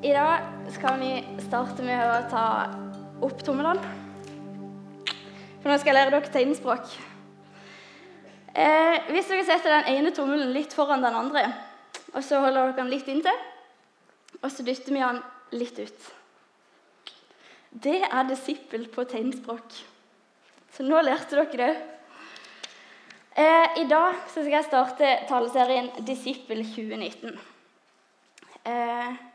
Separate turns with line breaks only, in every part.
I dag skal vi starte med å ta opp tommelene. For nå skal jeg lære dere tegnspråk. Eh, hvis dere setter den ene tommelen litt foran den andre, og så holder dere den litt inntil, og så dytter vi den litt ut Det er disippel på tegnspråk. Så nå lærte dere det. Eh, I dag skal jeg starte taleserien Disippel 2019. Eh,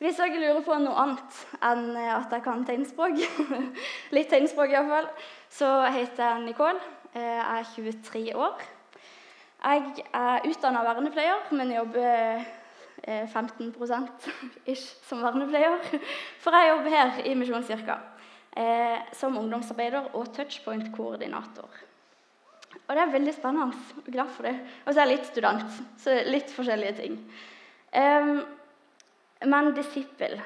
hvis dere lurer på noe annet enn at jeg kan tegnspråk, litt tegnspråk iallfall, så heter jeg Nicole. Jeg er 23 år. Jeg er utdanna vernepleier, men jobber 15% ish som vernepleier. For jeg jobber her i Misjonskirka eh, som ungdomsarbeider og touchpoint-koordinator. Og det er veldig spennende. Jeg er glad for det. Og så er jeg litt student, så litt forskjellige ting. Men disippel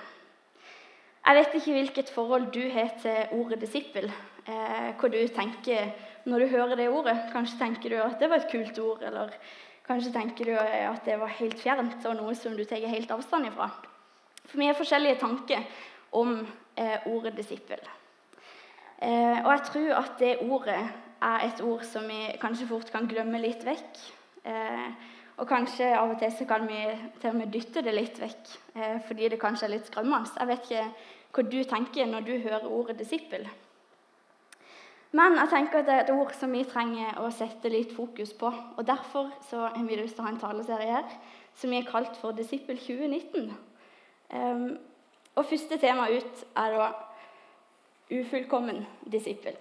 Jeg vet ikke hvilket forhold du har til ordet disippel. Eh, hva du tenker når du hører det ordet. Kanskje tenker du at det var et kult ord, eller kanskje tenker du at det var helt fjernt og noe som du tar helt avstand ifra. For vi har forskjellige tanker om eh, ordet disippel. Eh, og jeg tror at det ordet er et ord som vi kanskje fort kan glemme litt vekk. Eh, og kanskje av og til så kan vi til og med dytte det litt vekk eh, fordi det kanskje er litt skremmende. Jeg vet ikke hva du tenker når du hører ordet disippel. Men jeg tenker at det er et ord som vi trenger å sette litt fokus på. og Derfor så har vi lyst til å ha en taleserie her som vi har kalt for Disippel 2019. Um, og Første tema ut er da ufullkommen disippel.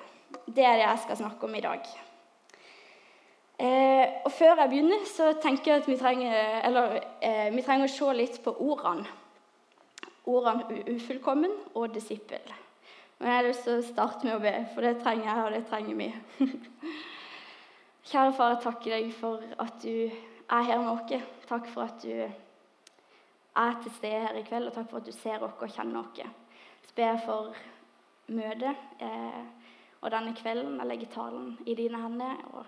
Det er det jeg skal snakke om i dag. Eh, og Før jeg begynner, så tenker jeg at vi trenger, eller, eh, vi trenger å se litt på ordene. Ordene ufullkommen og disippel. Men jeg har lyst til å starte med å be, for det trenger jeg, og det trenger vi. Kjære far, jeg takker deg for at du er her med oss. Takk for at du er til stede her i kveld, og takk for at du ser oss og kjenner oss. Så ber for møtet eh, og denne kvelden. Jeg legger talen i dine hender. og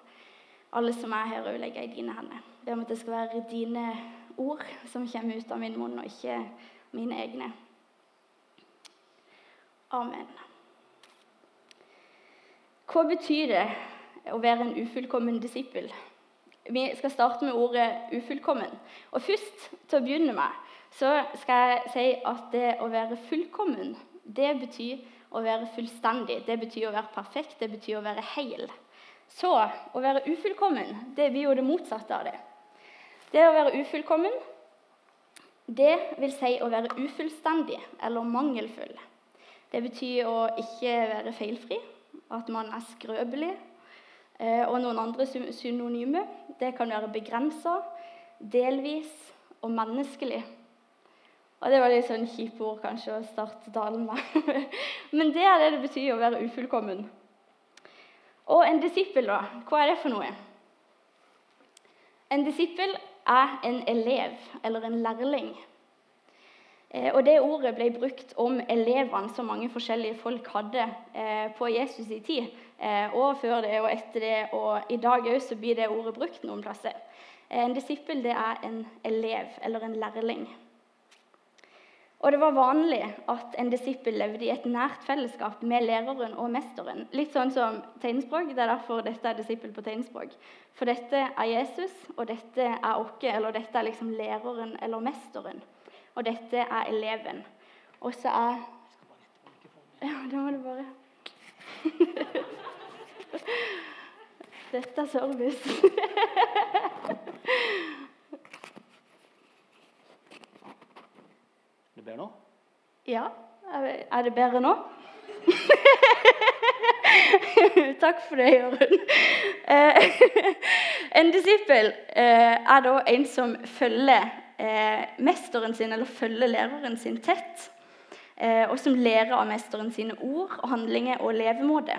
alle som er her, òg legger i dine hender. Be om at det skal være dine ord som kommer ut av min munn, og ikke mine egne. Amen. Hva betyr det å være en ufullkommen disippel? Vi skal starte med ordet 'ufullkommen'. Og Først, til å begynne med, så skal jeg si at det å være fullkommen, det betyr å være fullstendig. Det betyr å være perfekt, det betyr å være heil. Så å være ufullkommen, det blir jo det motsatte av det. Det å være ufullkommen, det vil si å være ufullstendig eller mangelfull. Det betyr å ikke være feilfri, at man er skrøpelig. Eh, og noen andre synonymer. Det kan være begrensa, delvis og menneskelig. Og Det var litt sånn kjipe ord kanskje å starte talen med. Men det er det det betyr å være ufullkommen. Og en disippel, da? Hva er det for noe? En disippel er en elev eller en lærling. Eh, og Det ordet ble brukt om elevene som mange forskjellige folk hadde eh, på Jesus' i tid. Eh, og før det og etter det, og i dag òg blir det ordet brukt noen plasser. En disippel det er en elev eller en lærling. Og det var vanlig at en disippel levde i et nært fellesskap med læreren og mesteren. Litt sånn som tegnspråk. Det er derfor dette er disippel på tegnspråk. For dette er Jesus, og dette er oss, eller dette er liksom læreren eller mesteren. Og dette er eleven. Og så er Ja, det må du bare Dette er service.
bedre nå?
Ja. Er det bedre nå? Takk for det, Jørund. Eh, en disippel eh, er da en som følger eh, mesteren sin, eller følger læreren sin tett. Og som lærer av mesteren sine ord, handlinger og levemåte.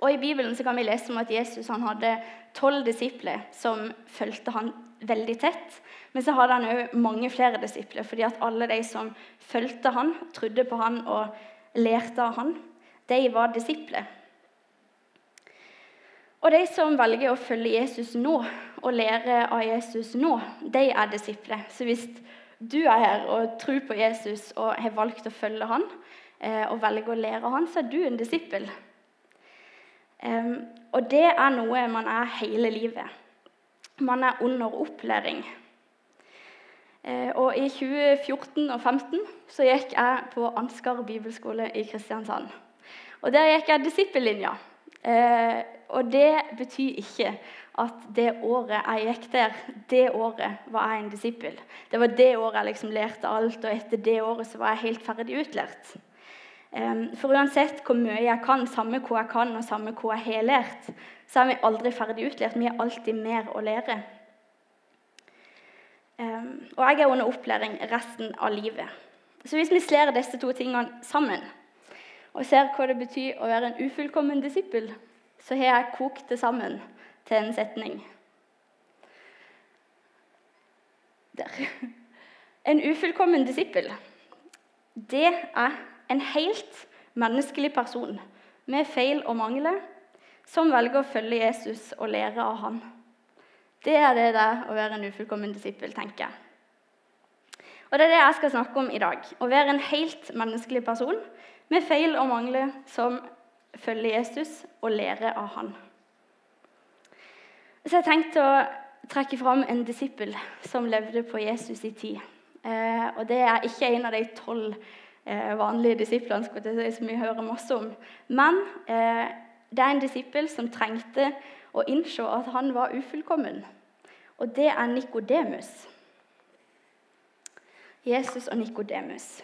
Og I Bibelen så kan vi lese om at Jesus han hadde tolv disipler som fulgte han veldig tett. Men så hadde han òg mange flere disipler, fordi at alle de som fulgte han, trodde på han og lærte av han, de var disipler. Og de som velger å følge Jesus nå og lære av Jesus nå, de er disipler. Så hvis du er her og tror på Jesus og har valgt å følge han, eh, og velger å lære av han, så er du en disippel. Og det er noe man er hele livet. Man er under opplæring. Og I 2014 og 2015 så gikk jeg på Ansgar bibelskole i Kristiansand. Og Der gikk jeg disippellinja. Og det betyr ikke at det året jeg gikk der, det året var jeg en disippel. Det var det året jeg liksom lærte alt, og etter det året så var jeg helt ferdig utlært. For uansett hvor mye jeg kan, samme hva jeg kan og samme hva jeg har lært, så er vi aldri ferdig utlært. Vi har alltid mer å lære. Og jeg er under opplæring resten av livet. Så hvis vi slår disse to tingene sammen og ser hva det betyr å være en ufullkommen disippel, så har jeg kokt det sammen til en setning. Der. En ufullkommen disippel, det er en helt menneskelig person med feil og mangler som velger å følge Jesus og lære av ham. Det er det det å være en ufullkommen disippel, tenker jeg. Og Det er det jeg skal snakke om i dag. Å være en helt menneskelig person med feil og mangler som følger Jesus og lærer av han. Så jeg tenkte å trekke fram en disippel som levde på Jesus i tid. Eh, og Det er ikke en av de tolv vanlige disiplene si, som vi hører masse om. Men eh, det er en disippel som trengte å innse at han var ufullkommen. Og det er Nikodemus. Jesus og Nikodemus.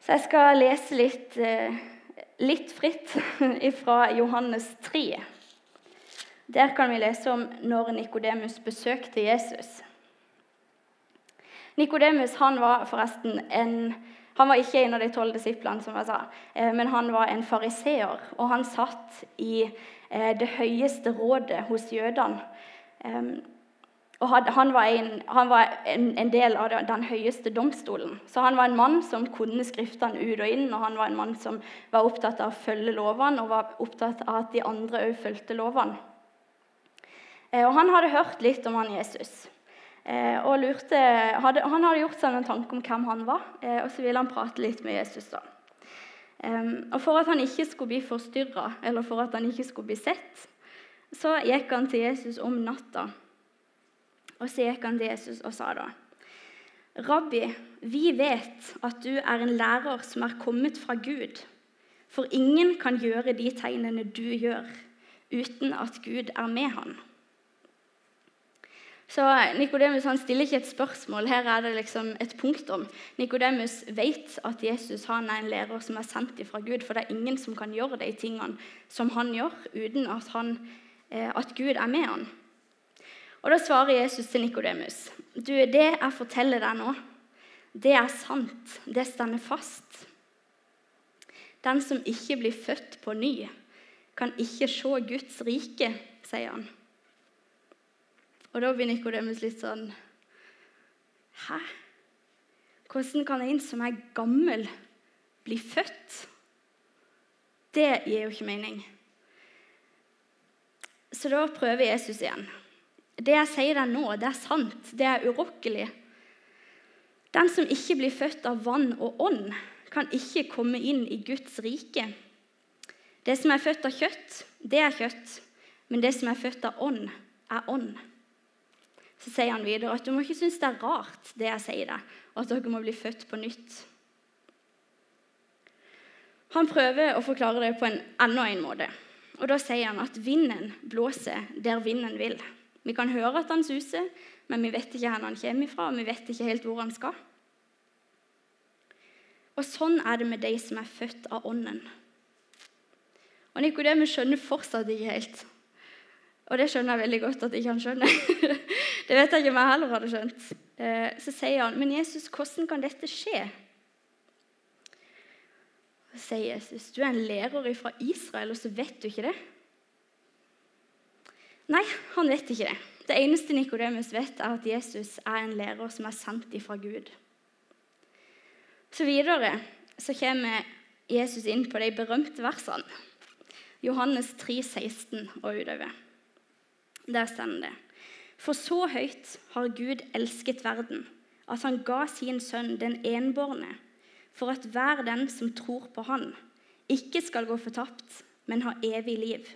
Så jeg skal lese litt, eh, litt fritt fra Johannes 3. Der kan vi lese om når Nikodemus besøkte Jesus. Nikodemus var forresten en, han var ikke en av de tolv disiplene, som jeg sa, eh, men han var en fariseer. Og han satt i eh, det høyeste rådet hos jødene. Og han var, en, han var en, del av den høyeste domstolen. Så han var en mann som kunne skriftene ut og inn, og han var en mann som var opptatt av å følge lovene og var opptatt av at de andre òg fulgte lovene. Eh, og Han hadde hørt litt om han Jesus. Eh, og lurte, hadde, Han hadde gjort seg noen tanker om hvem han var, eh, og så ville han prate litt med Jesus. da. Og For at han ikke skulle bli forstyrra, eller for at han ikke skulle bli sett, så gikk han til Jesus om natta. Og så gikk han til Jesus og sa da Rabbi, vi vet at du er en lærer som er kommet fra Gud. For ingen kan gjøre de tegnene du gjør, uten at Gud er med han. Så Nikodemus stiller ikke et spørsmål. Her er det liksom et punktum. Nikodemus vet at Jesus han er en lærer som er sendt ifra Gud, for det er ingen som kan gjøre de tingene som han gjør, uten at, han, eh, at Gud er med han. Og Da svarer Jesus til Nikodemus.: Du, det jeg forteller deg nå, det er sant. Det stender fast. Den som ikke blir født på ny, kan ikke se Guds rike, sier han. Og da blir Nikodemus litt sånn Hæ? Hvordan kan en som er gammel, bli født? Det gir jo ikke mening. Så da prøver Jesus igjen. Det jeg sier deg nå, det er sant. Det er urokkelig. Den som ikke blir født av vann og ånd, kan ikke komme inn i Guds rike. Det som er født av kjøtt, det er kjøtt. Men det som er født av ånd, er ånd. Så sier han videre at du må ikke synes det er rart, det jeg sier deg, og at dere må bli født på nytt. Han prøver å forklare det på en enda en måte. Og Da sier han at vinden blåser der vinden vil. Vi kan høre at han suser, men vi vet ikke hvor han kommer fra, og vi vet ikke helt hvor han skal. Og Sånn er det med de som er født av Ånden. Og Nikodemus skjønner fortsatt ikke helt og det skjønner jeg veldig godt at ikke han skjønner. det vet jeg ikke om jeg heller hadde skjønt. Eh, så sier han, 'Men Jesus, hvordan kan dette skje?' Så sier Jesus, 'Du er en lærer fra Israel, og så vet du ikke det?' Nei, han vet ikke det. Det eneste Nikodemus vet, er at Jesus er en lærer som er sendt ifra Gud. Så videre så kommer Jesus inn på de berømte versene. Johannes 3, 16 og utover. Der står det For så høyt har Gud elsket verden, at han ga sin sønn den enbårne, for at hver den som tror på han, ikke skal gå fortapt, men ha evig liv.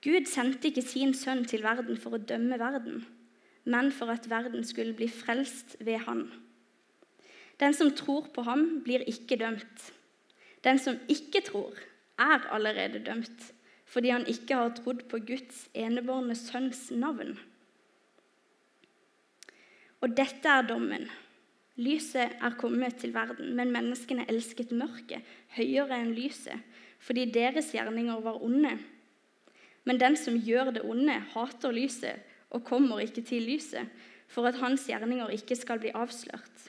Gud sendte ikke sin sønn til verden for å dømme verden, men for at verden skulle bli frelst ved han. Den som tror på ham, blir ikke dømt. Den som ikke tror, er allerede dømt, fordi han ikke har trodd på Guds enebårne sønns navn. Og dette er dommen. Lyset er kommet til verden, men menneskene elsket mørket høyere enn lyset, fordi deres gjerninger var onde. Men den som gjør det onde, hater lyset og kommer ikke til lyset, for at hans gjerninger ikke skal bli avslørt.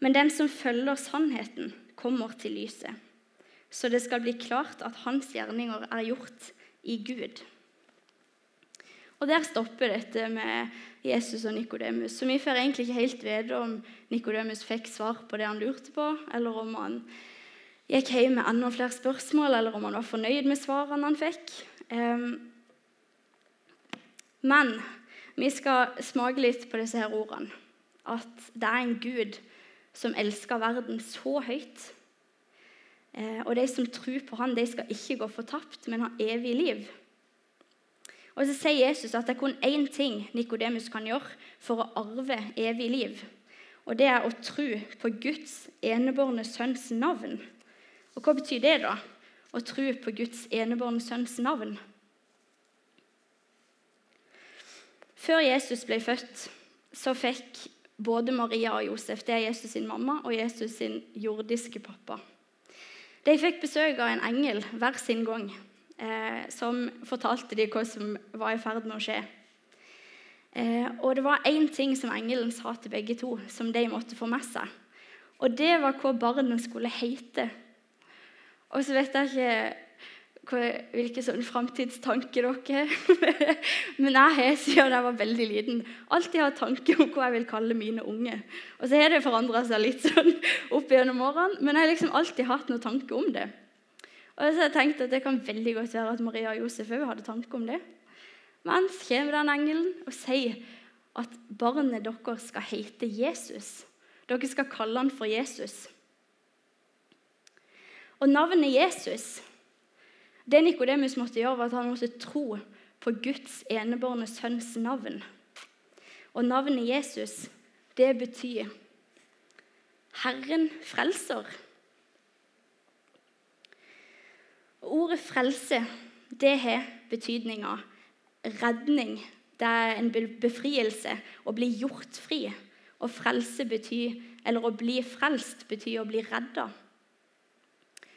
Men den som følger sannheten, kommer til lyset, så det skal bli klart at hans gjerninger er gjort i Gud. Og Der stopper dette med Jesus og Nikodemus. Så vi får egentlig ikke helt vite om Nikodemus fikk svar på det han lurte på, eller om han gikk hjem med enda flere spørsmål, eller om han var fornøyd med svarene han fikk. Men vi skal smake litt på disse her ordene. At det er en Gud som elsker verden så høyt. Eh, og de som tror på han, de skal ikke gå fortapt, men ha evig liv. Og Så sier Jesus at det er kun én ting Nikodemus kan gjøre for å arve evig liv. Og det er å tro på Guds enebårne sønns navn. Og hva betyr det, da? Å tro på Guds enebårne sønns navn? Før Jesus ble født, så fikk både Maria og Josef, det er Jesus sin mamma og Jesus sin jordiske pappa. De fikk besøk av en engel hver sin gang eh, som fortalte dem hva som var i ferd med å skje. Eh, og det var én ting som engelen sa til begge to, som de måtte få med seg. Og det var hva barnet skulle hete. Og så vet jeg ikke hvilke sånn framtidstanker dere Men jeg har siden jeg var veldig liten, alltid hatt tanke om hva jeg vil kalle mine unge. Og så har det forandra seg litt sånn opp gjennom årene, men jeg har liksom alltid hatt noen tanke om det. Og så har jeg tenkt at Det kan veldig godt være at Maria og Josef òg hadde tanke om det. Men så kommer den engelen og sier at barnet deres skal hete Jesus. Dere skal kalle han for Jesus. Og navnet Jesus Det Nikodemus måtte gjøre, var at han måtte tro på Guds enebårne sønns navn. Og navnet Jesus, det betyr Herren frelser. Ordet frelse det har betydninga redning. Det er en befrielse. Å bli gjort fri. Å frelse betyr, eller å bli frelst betyr å bli redda.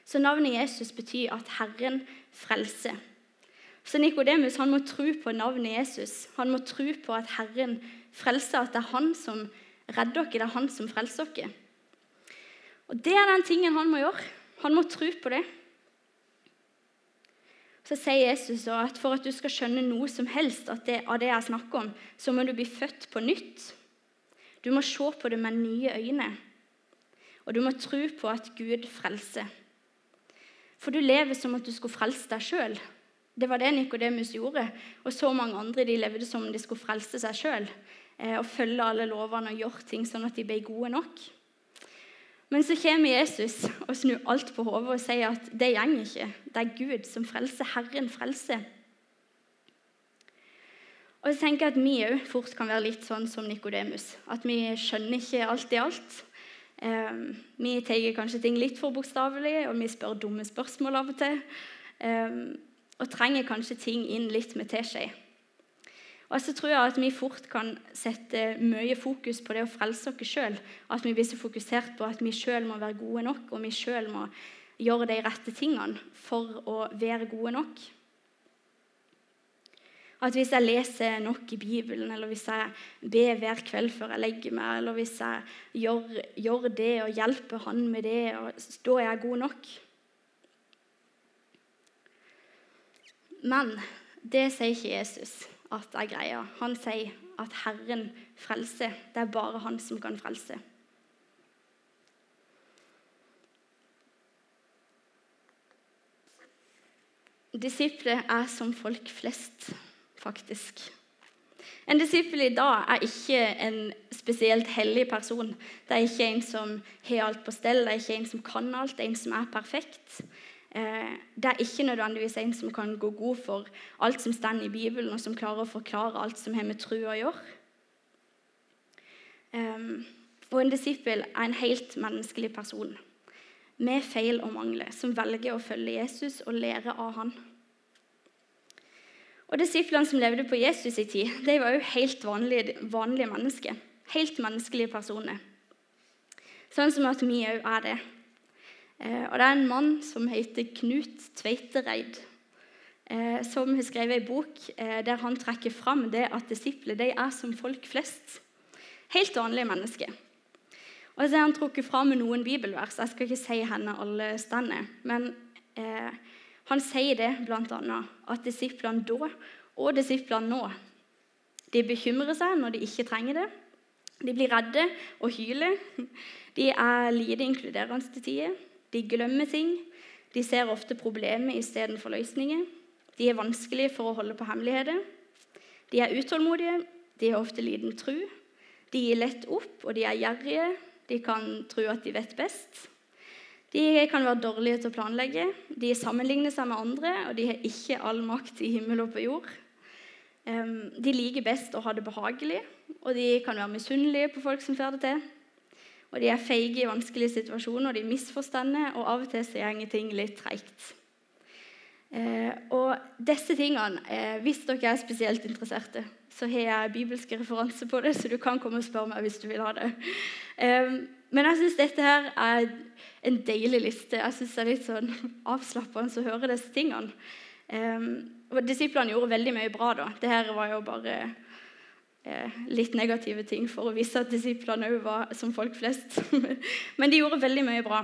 Så navnet Jesus betyr at Herren frelser. Så Nikodemus må tro på navnet Jesus. Han må tro på at Herren frelser, at det er han som redder dere, det er han som frelser dere. Og Det er den tingen han må gjøre. Han må tro på det så sier Jesus at for at du skal skjønne noe som helst det, av det jeg snakker om, så må du bli født på nytt. Du må se på det med nye øyne. Og du må tro på at Gud frelser. For du lever som at du skulle frelse deg sjøl. Det var det Nikodemus gjorde. Og så mange andre de levde som om de skulle frelse seg sjøl. Eh, og følge alle lovene og gjøre ting sånn at de ble gode nok. Men så kommer Jesus og snur alt på hodet og sier at det går ikke. Det er Gud som frelser. Herren frelser. Og så tenker jeg at Vi òg fort kan være litt sånn som Nikodemus. At vi skjønner ikke alt i alt. Eh, vi tar kanskje ting litt for bokstavelig, og vi spør dumme spørsmål av og til. Um, og trenger kanskje ting inn litt med teskje. Og så tror jeg at vi fort kan sette mye fokus på det å frelse oss sjøl. At vi blir så fokusert på at vi sjøl må være gode nok, og vi sjøl må gjøre de rette tingene for å være gode nok. At hvis jeg leser nok i Bibelen, eller hvis jeg ber hver kveld før jeg legger meg, eller hvis jeg gjør, gjør det og hjelper han med det, da er jeg god nok. Men det sier ikke Jesus at er greia. Han sier at Herren frelser. Det er bare han som kan frelse. Disipler er som folk flest, faktisk. En disippel i dag er ikke en spesielt hellig person. Det er ikke en som har alt på stell, det er ikke en som kan alt, det er en som er perfekt. Eh, det er ikke nødvendigvis en som kan gå god for alt som står i Bibelen, og som klarer å forklare alt som har med tro å gjøre. Og en disippel er en helt menneskelig person med feil og mangler, som velger å følge Jesus og lære av han. Og Disiplene som levde på Jesus i tid, de var jo helt vanlige, vanlige mennesker. Helt menneskelige personer. Sånn som at vi òg er det. Eh, og Det er en mann som heter Knut Tveitereid, eh, som har skrevet en bok eh, der han trekker fram det at disipler de er som folk flest. Helt vanlige mennesker. Og så har han trukket fram noen bibelvers. Jeg skal ikke si henne alle steder. Men eh, han sier det bl.a. at disiplene da og disiplene nå de bekymrer seg når de ikke trenger det. De blir redde og hyler. De er lite inkluderende til tider. De glemmer ting. De ser ofte problemer istedenfor løsninger. De er vanskelige for å holde på hemmeligheter. De er utålmodige. De har ofte liten tru. De gir lett opp, og de er gjerrige. De kan tro at de vet best. De kan være dårlige til å planlegge. De sammenligner seg med andre, og de har ikke all makt i himmel og på jord. De liker best å ha det behagelig, og de kan være misunnelige på folk som får det til. Og De er feige i vanskelige situasjoner, og de misforstår, og av og til så går ting litt treigt. Eh, og disse tingene, eh, Hvis dere er spesielt interesserte, så har jeg bibelske referanser på det, så du kan komme og spørre meg hvis du vil ha det. Men jeg syns dette her er en deilig liste. Jeg syns det er litt sånn avslappende å høre disse tingene. Um, og Disiplene gjorde veldig mye bra. da. Dette var jo bare eh, litt negative ting for å vise at disiplene òg var som folk flest. men de gjorde veldig mye bra.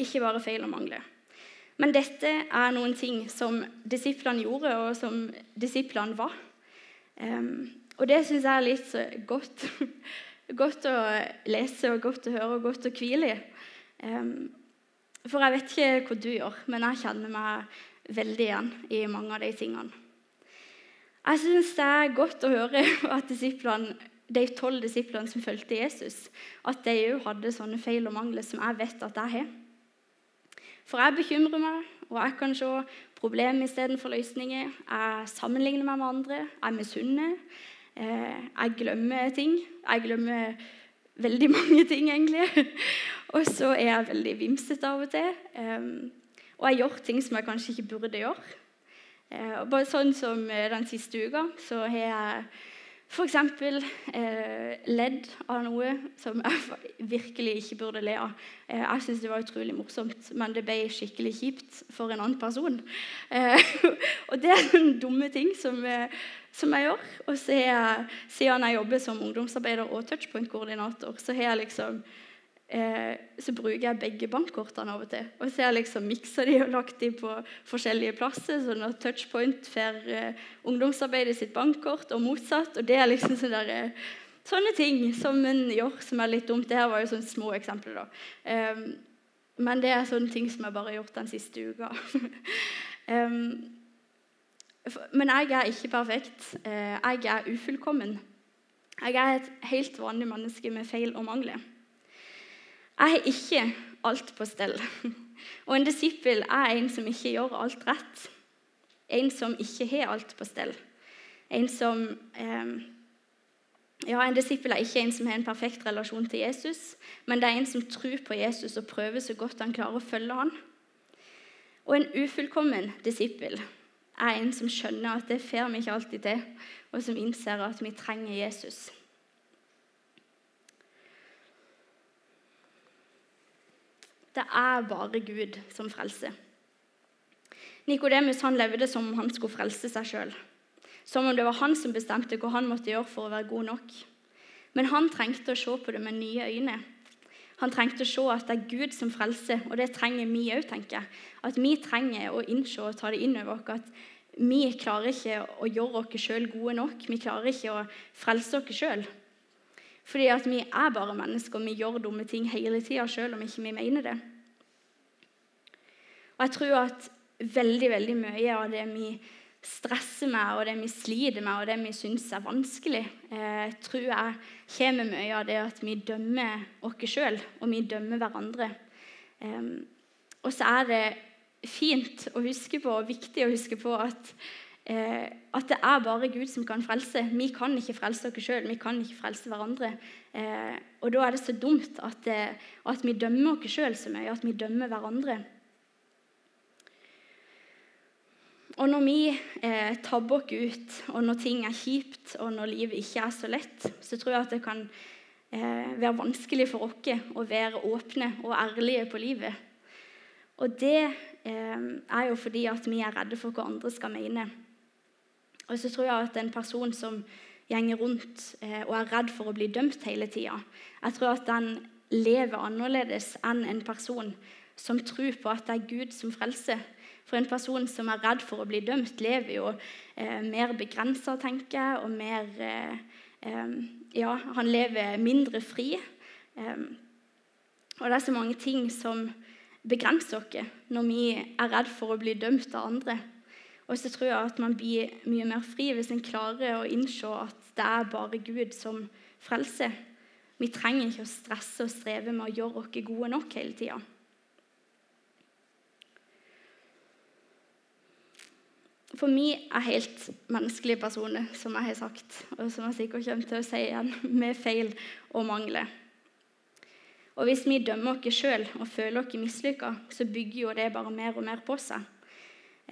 Ikke bare feil og mangler. Men dette er noen ting som disiplene gjorde, og som disiplene var. Um, og det syns jeg er litt godt, godt å lese og godt å høre og godt å hvile i. For jeg vet ikke hva du gjør, men jeg kjenner meg veldig igjen i mange av de tingene. Jeg syns det er godt å høre at de tolv disiplene som fulgte Jesus, at de òg hadde sånne feil og mangler som jeg vet at jeg har. For jeg bekymrer meg, og jeg kan se problemer istedenfor løsninger. Jeg sammenligner meg med andre, jeg misunner. Eh, jeg glemmer ting. Jeg glemmer veldig mange ting, egentlig. Og så er jeg veldig vimsete av og til. Og jeg gjør ting som jeg kanskje ikke burde gjøre. Eh, bare sånn som den siste uka så har jeg F.eks. Eh, ledd av noe som jeg virkelig ikke burde le av. Eh, jeg syns det var utrolig morsomt, men det ble skikkelig kjipt for en annen person. Eh, og det er noen dumme ting som, eh, som jeg gjør. Og så jeg, siden jeg jobber som ungdomsarbeider og touchpoint-koordinator, så liksom eh, så bruker jeg begge bankkortene av og til. Og så har jeg liksom miksa de og lagt de på forskjellige plasser, sånn at Touchpoint får eh, ungdomsarbeidet sitt bankkort, og motsatt. Og det er liksom sånne, der, eh, sånne ting som en gjør som er litt dumt. Det her var jo sånne små eksempler. da. Eh, men det er sånne ting som jeg bare har gjort den siste uka. um, men jeg er ikke perfekt. Uh, jeg er ufullkommen. Jeg er et helt vanlig menneske med feil og mangler. Jeg har ikke alt på stell. Og en disippel er en som ikke gjør alt rett. En som ikke har alt på stell. En som eh, ja, En disippel er ikke en som har en perfekt relasjon til Jesus, men det er en som tror på Jesus og prøver så godt han klarer å følge han. Og en ufullkommen disippel er en som skjønner at det får vi ikke alltid til, og som innser at vi trenger Jesus. Det er bare Gud som frelser. Nikodemus levde som om han skulle frelse seg sjøl. Som om det var han som bestemte hva han måtte gjøre for å være god nok. Men han trengte å se på det med nye øyne. Han trengte å se at det er Gud som frelser, og det trenger vi òg, tenker jeg. At vi trenger å innse og ta det inn over oss at vi klarer ikke å gjøre oss sjøl gode nok. Vi klarer ikke å frelse oss sjøl. Fordi at vi er bare mennesker, og vi gjør dumme ting hele tida sjøl om ikke vi mener det. Og jeg tror at veldig veldig mye av det vi stresser med, og det vi sliter med, og det vi syns er vanskelig, eh, tror jeg kommer mye av det at vi dømmer oss sjøl, og vi dømmer hverandre. Eh, og så er det fint å huske på, og viktig å huske på, at, eh, at det er bare Gud som kan frelse. Vi kan ikke frelse oss sjøl, vi kan ikke frelse hverandre. Eh, og da er det så dumt at, eh, at vi dømmer oss sjøl så mye, at vi dømmer hverandre. Og når vi eh, tabber oss ut, og når ting er kjipt, og når livet ikke er så lett, så tror jeg at det kan eh, være vanskelig for oss å være åpne og ærlige på livet. Og det eh, er jo fordi at vi er redde for hva andre skal mene. Og så tror jeg at en person som gjenger rundt eh, og er redd for å bli dømt hele tida, jeg tror at den lever annerledes enn en person som tror på at det er Gud som frelser for en person som er redd for å bli dømt, lever jo eh, mer begrensa, tenker jeg, og mer eh, eh, Ja, han lever mindre fri. Eh, og det er så mange ting som begrenser oss når vi er redd for å bli dømt av andre. Og så tror jeg at man blir mye mer fri hvis en klarer å innse at det er bare Gud som frelser. Vi trenger ikke å stresse og streve med å gjøre oss gode nok hele tida. For vi er helt menneskelige personer, som jeg har sagt, og som jeg sikkert kommer til å si igjen, med feil og mangler. Og Hvis vi dømmer oss sjøl og føler oss mislykka, så bygger jo det bare mer og mer på seg.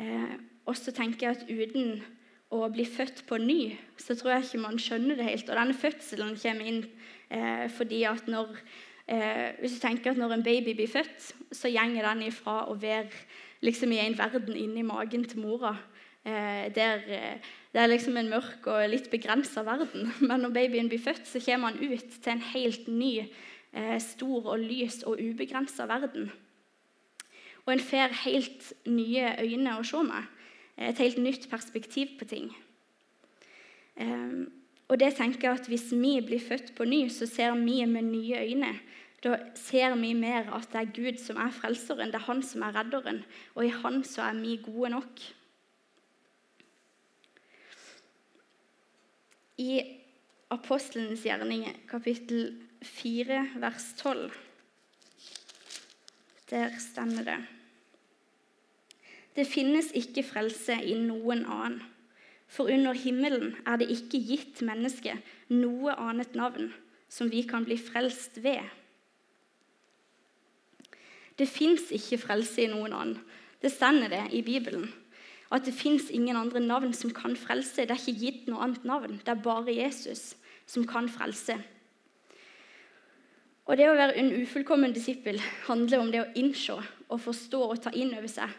Eh, og så tenker jeg at uten å bli født på ny, så tror jeg ikke man skjønner det helt. Og denne fødselen kommer inn eh, fordi at når eh, Hvis du tenker at når en baby blir født, så gjenger den ifra å være liksom i en verden inni magen til mora Eh, der, eh, det er liksom en mørk og litt begrensa verden. Men når babyen blir født, så kommer han ut til en helt ny, eh, stor og lys og ubegrensa verden. Og en får helt nye øyne å se med. Et helt nytt perspektiv på ting. Og det tenker jeg at Hvis vi blir født på ny, så ser vi med nye øyne. Da ser vi mer at det er Gud som er frelseren, det er Han som er redderen. Og i Han så er vi gode nok. I Apostelens gjerninger, kapittel 4, vers 12, der stemmer det Det finnes ikke frelse i noen annen, for under himmelen er det ikke gitt mennesket noe annet navn som vi kan bli frelst ved. Det fins ikke frelse i noen annen. Det stender det i Bibelen at det fins ingen andre navn som kan frelse. Det er ikke gitt noe annet navn. Det er bare Jesus som kan frelse. Og Det å være en ufullkommen disippel handler om det å innse og forstå og ta inn over seg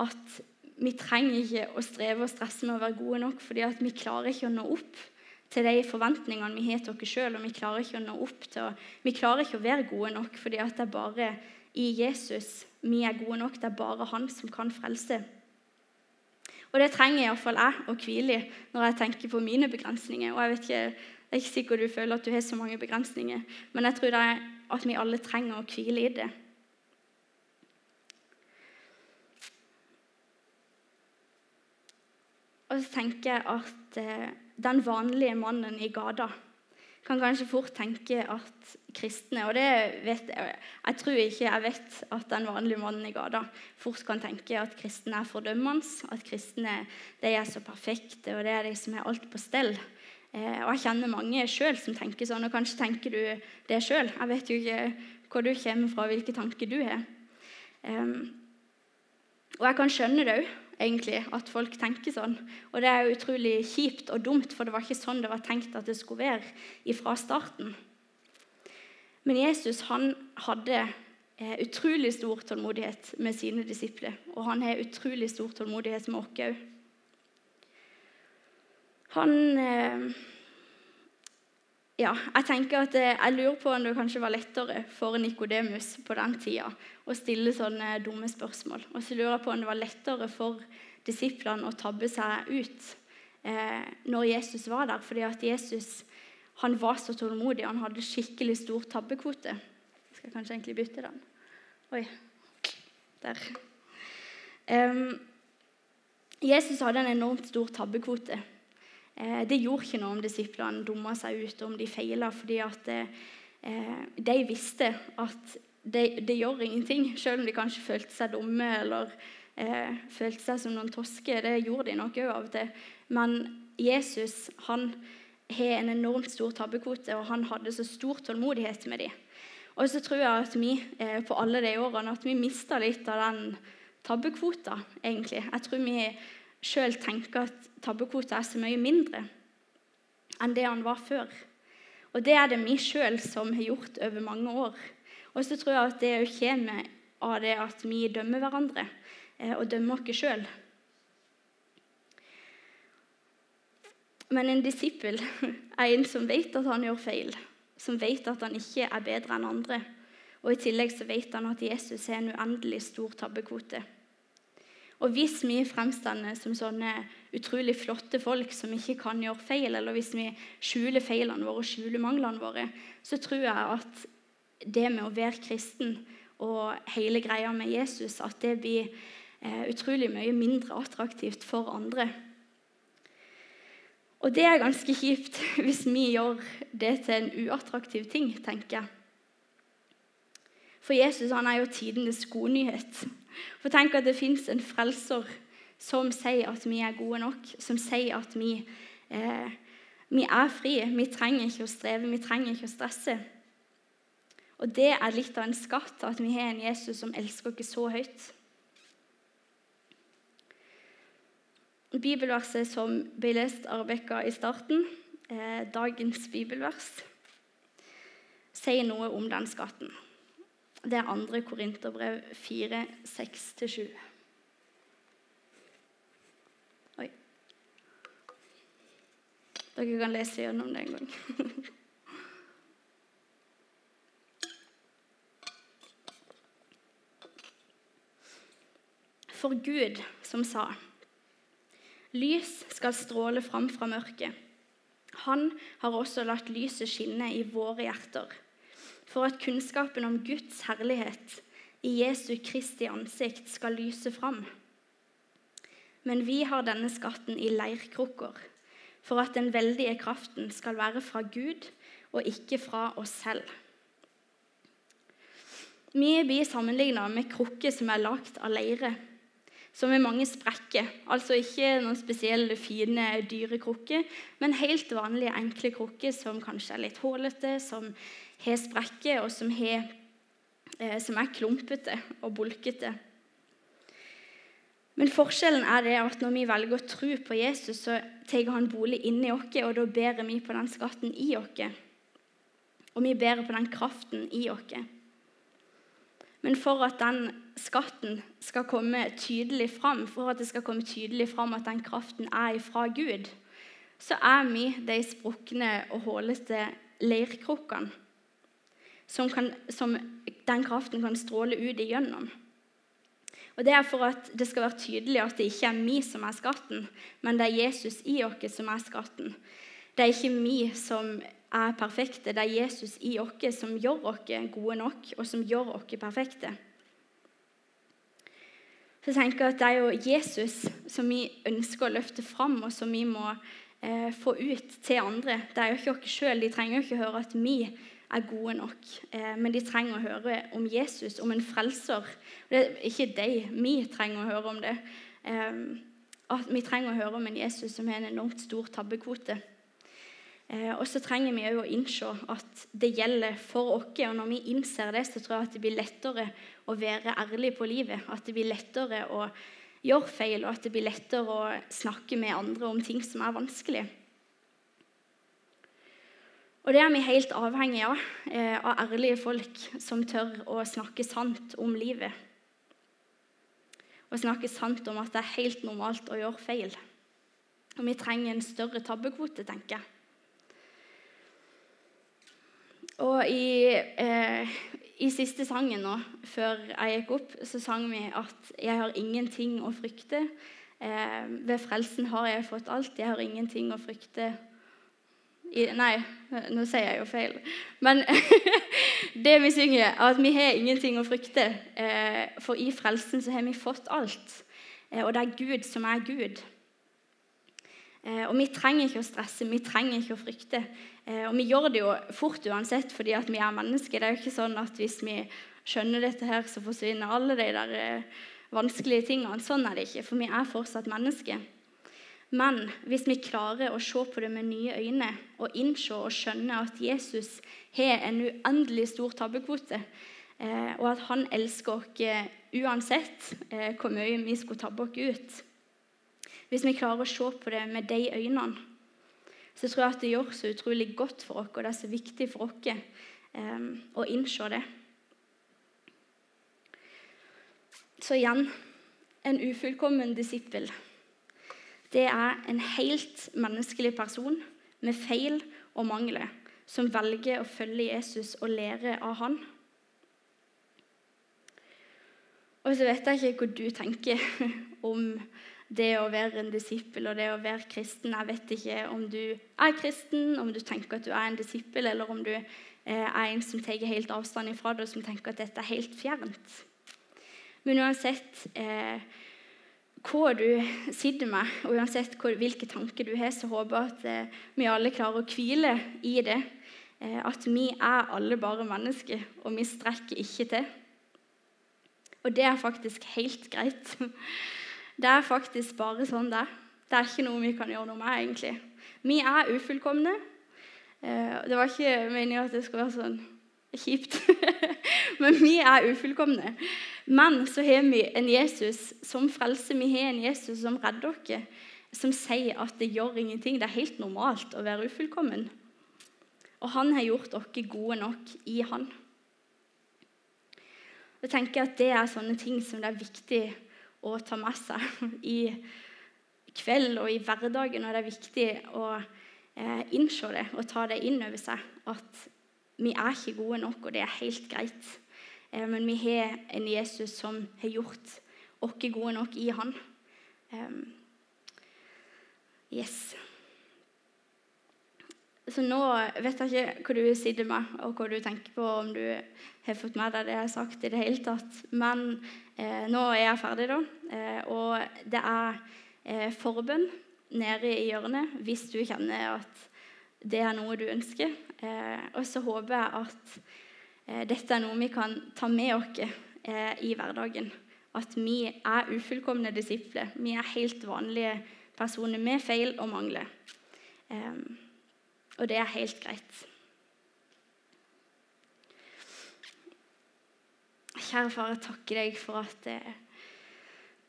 at vi trenger ikke å streve og stresse med å være gode nok, fordi vi klarer ikke å nå opp til de forventningene vi har til oss sjøl. Og vi vi klarer ikke å være gode nok, fordi det er bare i Jesus vi er gode nok. Det er bare Han som kan frelse. Og det trenger iallfall jeg å hvile i når jeg tenker på mine begrensninger. Og jeg vet ikke, Det er ikke sikkert du føler at du har så mange begrensninger, men jeg tror det er at vi alle trenger å hvile i det. Og så tenker jeg at eh, den vanlige mannen i gata kan kanskje fort tenke at kristne Og det vet jeg, jeg tror ikke jeg vet at den vanlige mannen i gata fort kan tenke at kristne er fordømmende, at kristne de er så perfekte, og det er de som har alt på stell. Eh, og Jeg kjenner mange sjøl som tenker sånn, og kanskje tenker du det sjøl. Jeg vet jo ikke hvor du kommer fra, hvilke tanker du har. Um, og jeg kan skjønne det òg egentlig, at folk tenker sånn. Og det er utrolig kjipt og dumt, for det var ikke sånn det var tenkt at det skulle være fra starten. Men Jesus han hadde eh, utrolig stor tålmodighet med sine disipler. Og han har utrolig stor tålmodighet med oss òg. Han eh, ja, jeg tenker at eh, jeg lurer på om det kanskje var lettere for Nikodemus på den tida å stille sånne dumme spørsmål. Og så lurer jeg på om det var lettere for disiplene å tabbe seg ut når Jesus var der. Fordi at Jesus han var så tålmodig. Han hadde skikkelig stor tabbekvote. Jeg skal kanskje egentlig bytte den. Oi. Der. Um, Jesus hadde en enormt stor tabbekvote. Eh, det gjorde ikke noe om disiplene dumma seg ut, om de feila, fordi at eh, de visste at det, de gjør ingenting, selv om de kanskje følte seg dumme eller eh, følte seg som noen tosker. Det gjorde de nok òg av og til. Men Jesus han har en enormt stor tabbekvote, og han hadde så stor tålmodighet med dem. Og så tror jeg at vi eh, på alle de årene at vi mista litt av den tabbekvota, egentlig. Jeg tror vi sjøl tenker at tabbekvota er så mye mindre enn det han var før. Og det er det vi sjøl som har gjort over mange år. Og så tror jeg at det òg kommer av det at vi dømmer hverandre eh, og dømmer oss sjøl. Men en disippel er en som vet at han gjør feil, som vet at han ikke er bedre enn andre. Og I tillegg så vet han at Jesus har en uendelig stor tabbekvote. Og hvis vi fremstår som sånne utrolig flotte folk som ikke kan gjøre feil, eller hvis vi skjuler feilene våre og skjuler manglene våre, så tror jeg at det med å være kristen og hele greia med Jesus, at det blir eh, utrolig mye mindre attraktivt for andre. Og det er ganske kjipt hvis vi gjør det til en uattraktiv ting, tenker jeg. For Jesus han er jo tidenes godnyhet. For tenk at det fins en frelser som sier at vi er gode nok, som sier at vi, eh, vi er frie. Vi trenger ikke å streve, vi trenger ikke å stresse. Og det er litt av en skatt at vi har en Jesus som elsker oss så høyt. Bibelverset som ble lest av Rebekka i starten, eh, dagens bibelvers, sier noe om den skatten. Det er 2. Korinterbrev 4, 6-7. Oi. Dere kan lese gjennom det en gang. For Gud som sa Lys skal stråle fram fra mørket. Han har også latt lyset skinne i våre hjerter for at kunnskapen om Guds herlighet i Jesu Kristi ansikt skal lyse fram. Men vi har denne skatten i leirkrukker, for at den veldige kraften skal være fra Gud og ikke fra oss selv. Vi blir sammenligna med krukker som er lagd av leire, som i mange sprekker. Altså ikke noen spesielle, fine, dyre krukker, men helt vanlige, enkle krukker som kanskje er litt hålete, som har sprekker, og som, har, eh, som er klumpete og bulkete. Men forskjellen er det at når vi velger å tro på Jesus, så tar han bolig inni oss, og da bærer vi på den skatten i oss. Og vi bærer på den kraften i oss. Men for at den skatten skal komme tydelig fram, for at det skal komme tydelig fram at den kraften er fra Gud, så er vi de sprukne og hålete leirkrukkene som, som den kraften kan stråle ut igjennom. Og Det er for at det skal være tydelig at det ikke er vi som er skatten, men det er Jesus i oss som er skatten. Det er ikke vi som er perfekte, det er Jesus i oss som gjør oss gode nok, og som gjør oss perfekte. Så jeg tenker at Det er jo Jesus som vi ønsker å løfte fram, og som vi må eh, få ut til andre. Det er jo ikke oss sjøl. De trenger jo ikke høre at vi er gode nok. Eh, men de trenger å høre om Jesus, om en frelser. Det er ikke de, vi trenger å høre om det. Eh, at vi trenger å høre om en Jesus som har en enormt stor tabbekvote. Eh, og så trenger vi òg å innse at det gjelder for oss. Og når vi innser det, så tror jeg at det blir lettere å være ærlig på livet. At det blir lettere å gjøre feil, og at det blir lettere å snakke med andre om ting som er vanskelig. Og det er vi helt avhengig av, eh, av ærlige folk som tør å snakke sant om livet. Og snakke sant om at det er helt normalt å gjøre feil. Og vi trenger en større tabbekvote, tenker jeg. Og i, eh, i, siste sangen nå, før jeg gikk opp, så sang vi at 'jeg har ingenting å frykte'. Eh, ved frelsen har jeg fått alt. Jeg har ingenting å frykte i, Nei, nå sier jeg jo feil. Men det vi synger, er at vi har ingenting å frykte. Eh, for i frelsen så har vi fått alt. og det er Gud som er Gud. Og Vi trenger ikke å stresse, vi trenger ikke å frykte. Og Vi gjør det jo fort uansett fordi at vi er mennesker. Det er jo ikke sånn at hvis vi skjønner dette, her, så forsvinner alle de der vanskelige tingene. Sånn er det ikke, for vi er fortsatt mennesker. Men hvis vi klarer å se på det med nye øyne og innse og skjønne at Jesus har en uendelig stor tabbekvote, eh, og at han elsker oss eh, uansett eh, hvor mye vi skulle tabbe oss ut Hvis vi klarer å se på det med de øynene, så tror jeg at det gjør så utrolig godt for oss, og det er så viktig for oss å innse det. Så igjen en ufullkommen disippel det er en helt menneskelig person med feil og mangler som velger å følge Jesus og lære av han. Og så vet jeg ikke hva du tenker om det å være en disippel og det å være kristen. Jeg vet ikke om du er kristen, om du tenker at du er en disippel, eller om du eh, er en som tar helt avstand ifra det, og som tenker at dette er helt fjernt. Men uansett eh, hva du sitter med, og uansett hvilke tanker du har, så håper jeg at eh, vi alle klarer å hvile i det. Eh, at vi er alle bare mennesker, og vi strekker ikke til. Og det er faktisk helt greit. Det er faktisk bare sånn det er. Det er ikke noe vi kan gjøre noe med, egentlig. Vi er ufullkomne. Eh, det var ikke meningen at det skulle være sånn kjipt. Men vi er ufullkomne. Men så har vi en Jesus som frelser. Vi har en Jesus som redder oss, som sier at det gjør ingenting. Det er helt normalt å være ufullkommen. Og han har gjort oss gode nok i han. Jeg tenker at Det er sånne ting som det er viktig å ta med seg i kveld og i hverdagen. Og det er viktig å eh, innse det og ta det inn over seg. At vi er ikke gode nok, og det er helt greit. Eh, men vi har en Jesus som har gjort oss gode nok i han. Yes. Så nå vet jeg ikke hva du sitter med, og hva du tenker på, om du har fått med deg det jeg har sagt i det hele tatt. Men eh, nå er jeg ferdig, da. Eh, og det er eh, forbønn nede i hjørnet hvis du kjenner at det er noe du ønsker. Eh, og så håper jeg at Eh, dette er noe vi kan ta med oss eh, i hverdagen. At vi er ufullkomne disipler. Vi er helt vanlige personer med feil og mangler. Og det er helt greit. Kjære far, jeg takker deg for at eh,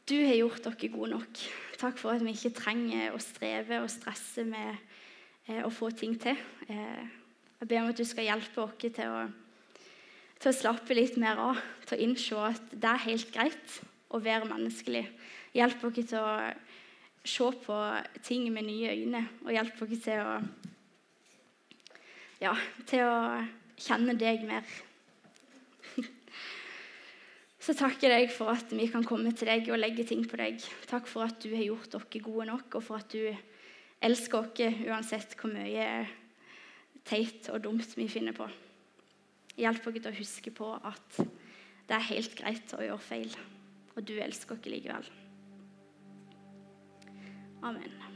du har gjort dere gode nok. Takk for at vi ikke trenger å streve og stresse med å få ting til. jeg ber om at du skal hjelpe oss til å til å slappe litt mer av, til å innse at det er helt greit å være menneskelig. Hjelp dere til å se på ting med nye øyne, og hjelp dere til å ja, til å kjenne deg mer. Så takker jeg deg for at vi kan komme til deg og legge ting på deg. Takk for at du har gjort dere gode nok, og for at du elsker oss uansett hvor mye teit og dumt vi finner på. Hjelp oss til å huske på at det er helt greit å gjøre feil, og du elsker oss likevel. Amen.